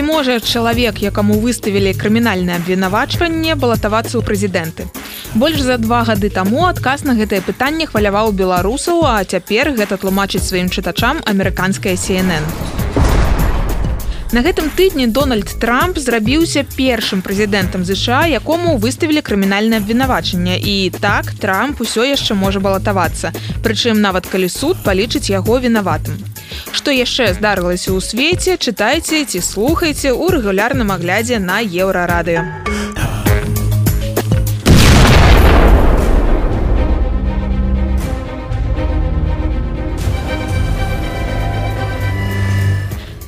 ці можа чалавек якаму выставілі крымінальнае абвінавачванне балатавацца ў прэзідэнты? Больш за два гады таму адказ на гэтае пытанне хваляваў беларусаў а цяпер гэта тлумачыць сваім чытачам амерыканская cnn На гэтым тыдні Дональд Трамп зрабіўся першым прэзідэнтам ЗША, якому выставілі крымінальнае абвінавачанне. І так Трамп усё яшчэ можа балатавацца. Прычым нават калі суд палічыць яго вінаватым. Што яшчэ здарылася ў свеце, чытайце ці слухайце ў рэгулярным аглядзе на еўрарадыё.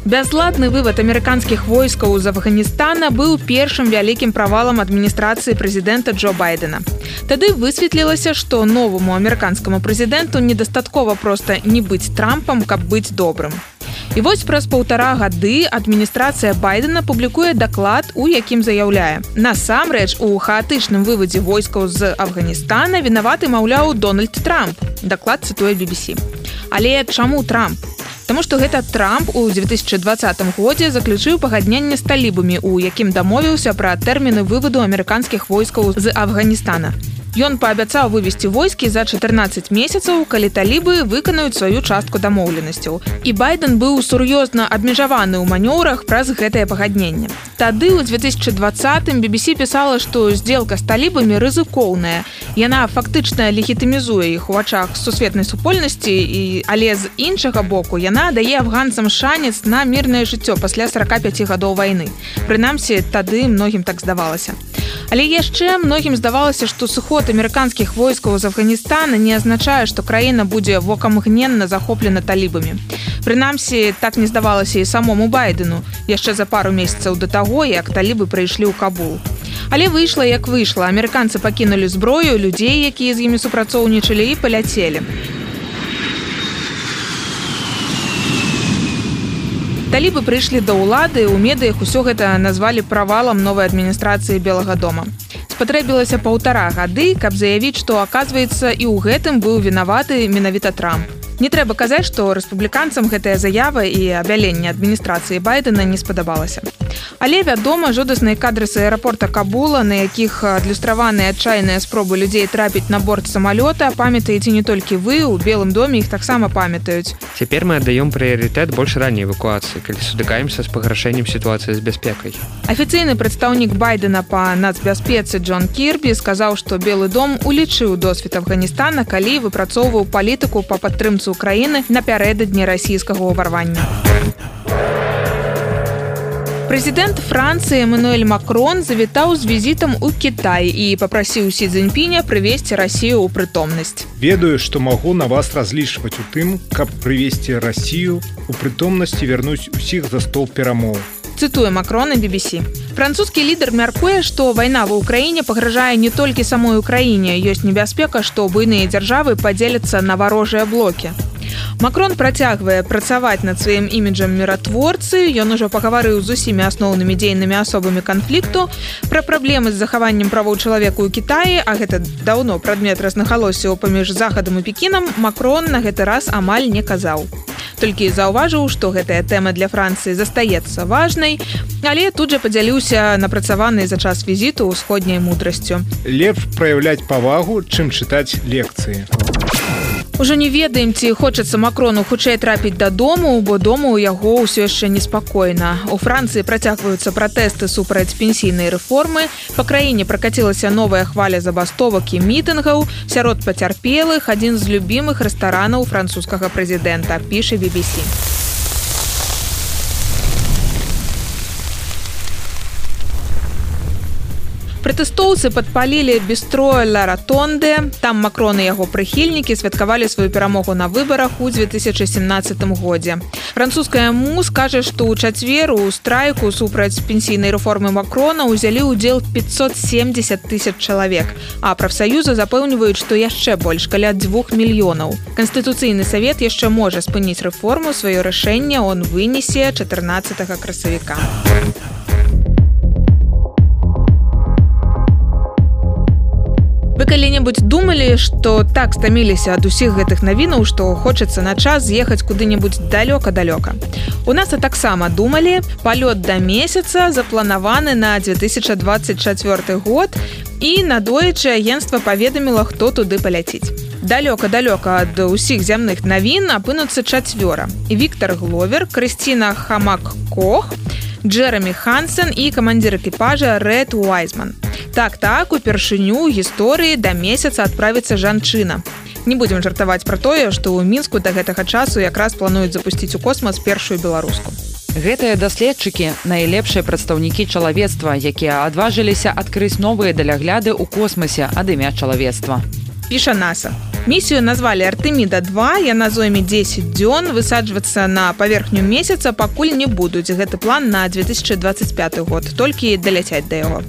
Бязладны вывод амерыканскіх войскаў з Афганістана быў першым вялікім правалам адміністрацыі прэзідэнта Джо байдена. Тады высветлілася, што новаму амерыканскаму прэзідэнту недастаткова проста не быць трампам, каб быць добрым. І вось праз паўтара гады адміністрацыя байдена публікуе даклад, у якім заяўляе. Насамрэч у хаатычным вывадзе войскаў з Афганістана вінаваты маўляў Дональд Трамп. Даклад цытуе BBC. Але чаму Трамп? Таму што гэта Трамп у 2020 годзе заключыў пагадненне з талібамі, у якім дамовіўся пра тэрміны вываду амерыканскіх войскаў з Афганістана. Ён паабяцаў вывесці войскі за 14 месяцаў, калі талібы выканаюць сваю частку дамоўленасцяў. І байден быў сур'ёзна абмежаваны ў манёўрах праз гэтае пагадненне. Тады ў 2020 BBC пісала, што сделка з талібамі рызыкоўная. Яна фактычна легітымізуе іх у вачах сусветнай супольнасці і але з іншага боку яна дае афганцам шанец на мірнае жыццё пасля 45 гадоў вайны. Прынамсі тады многім так здавалася. Але яшчэ многім здавалася, што сыход амерыканскіх войскаў з Афганістана не азначае, што краіна будзе вокамгненна захоплена талібамі. Прынамсі, так не здавалася і самому байдену яшчэ за пару месяцаў да таго, як талібы прыйшлі ў кабул. Але выйшла як выйшла, амерыканцы пакінулі зброю людзей, якія з імі супрацоўнічалі і паляцелі. Талібы прыйшлі да ўлады у медыях усё гэта назвалі правалам новай адміністрацыі белага дома. Спатрэбілася паўтара гады, каб заявіць, што аказваецца і ў гэтым быў вінаваты менавіта трамп. Не трэба казаць, што рэспубліканцам гэтая заява і абяленне адміністрацыі байдена не спадабалася. Але вядома, жудасныя кадры з аэрапорта Кабула, на якіх адлюстраваныя адчайныя спробы людзей трапіць на борт самалёта, памятаеце не толькі вы, у белым доме іх таксама памятаюць. Цяпер мы аддаём прыярытэт больш ранняй эвакуацыі, калі сутыкаемся з паграшэннем сітуацыі з бяспекай. Афіцыйны прадстаўнік байдена па нацбяспецы Джон Кірбі сказаў, што белы дом улічыў досвед Афганістана, калі выпрацоўваў палітыку па падтрымцы немцы Украіны напярэдадні расійскага ўварвання. Прэзідэнт Францыі Эмануэль Макрон завітаў з візітам у Кітай і папрасіў сі дзеньпіня прывесці рассію ў прытомнасць. Ведаю, што магу на вас разлічваць у тым, каб прывесці рассію у прытомнасці вярнуць усіх за стол перамоў цытуе макрона BBC французскі лідар мяркуе што вайна ва ўкраіне пагражае не толькі самой украіне. Ёсць небяспека што буйныя дзяржавы падзеляцца на варожыя блокі. Макрон працягвае працаваць над сваім іміджам міратворцы. Ён ужо пагаварыў з усімі асноўнымі дзейнымі асобамі канфлікту пра праблемы з захаваннем правоў чалавеку ў Кіаі а гэта даўно прадмет разнагалосіў паміж захадам і пекінам. Макрон на гэты раз амаль не казаў толькі заўважыў што гэтая тэма для францыі застаецца важнай але тут жа падзяліўся напрацаванай за час візіту ўсходняй мудрасцю. Лепш праяўляць павагу чым чытаць лекцыі Ужо не ведаем ці хочацца макрону хутчэй трапіць дадому бо дома ў яго ўсё яшчэ неспакойна. У францыі працягваюцца пратэсты супраць пенсійнай рэформы. Па краіне пракацілася новая хваля забастовак і мітынгаў. Сярод пацярпелых адзін з любімых рэстаранаў французскага прэзідэнта піша BBC. Пратэстоўцы падпалілі бістроя ля ратонды. Там макроны яго прыхільнікі святкавалі сваю перамогу на выбарах у 2017 годзе. Французская муз кажа, што ў чацверу у страйку супраць пенсійнай рэформы макрона ўзялі ўдзел 570 тысяч чалавек. А прафсаюзы запэўніваюць, што яшчэ больш каля двух мільёнаў. Канстытуцыйны савет яшчэ можа спыніць рэформу сваё рашэнне он вынесе 14 красавіка. Калі-небудзь думалі, што так стаміліся ад усіх гэтых навінаў, што хочацца на час з'ехаць куды-небудзь далёка-далёка. У нас таксама думалі палёт да месяца запланаваны на 2024 год і надоечы агенцтва паведаміла хто туды паляціць. Далёка-далёка ад усіх зямных навін апынуцца чацвёра. Віктор гловер Крысціна хамак кох Джерамі хансен і камандзір экіпажа рэд уайзман так так упершыню гісторыі да месяца адправіцца жанчына не будзем жартаваць пра тое што ў мінску да гэтага часу якраз плануюць запусціць у космас першую беларуску Гэтыя даследчыкі найлепшыя прадстаўнікі чалавецтва, якія адважыліся адкрыць новыя далягляды ў космасе ад імя чалавецтва. Піша NASAа. Місію назвалі Артеміда 2, яна зойме 10 дзён высаджвацца на паверхню месяца, пакуль не будуць гэты план на 2025 год, толькі даляцяць да яго.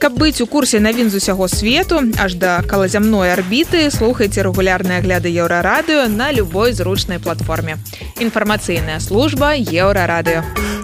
Каб быць у курсе навін з усяго свету, аж да калазямной арбіты, слухайце рэгулярныя агляды еўрарадыё на любой зручнай платформе. Інфармацыйная служба еўрарадыё.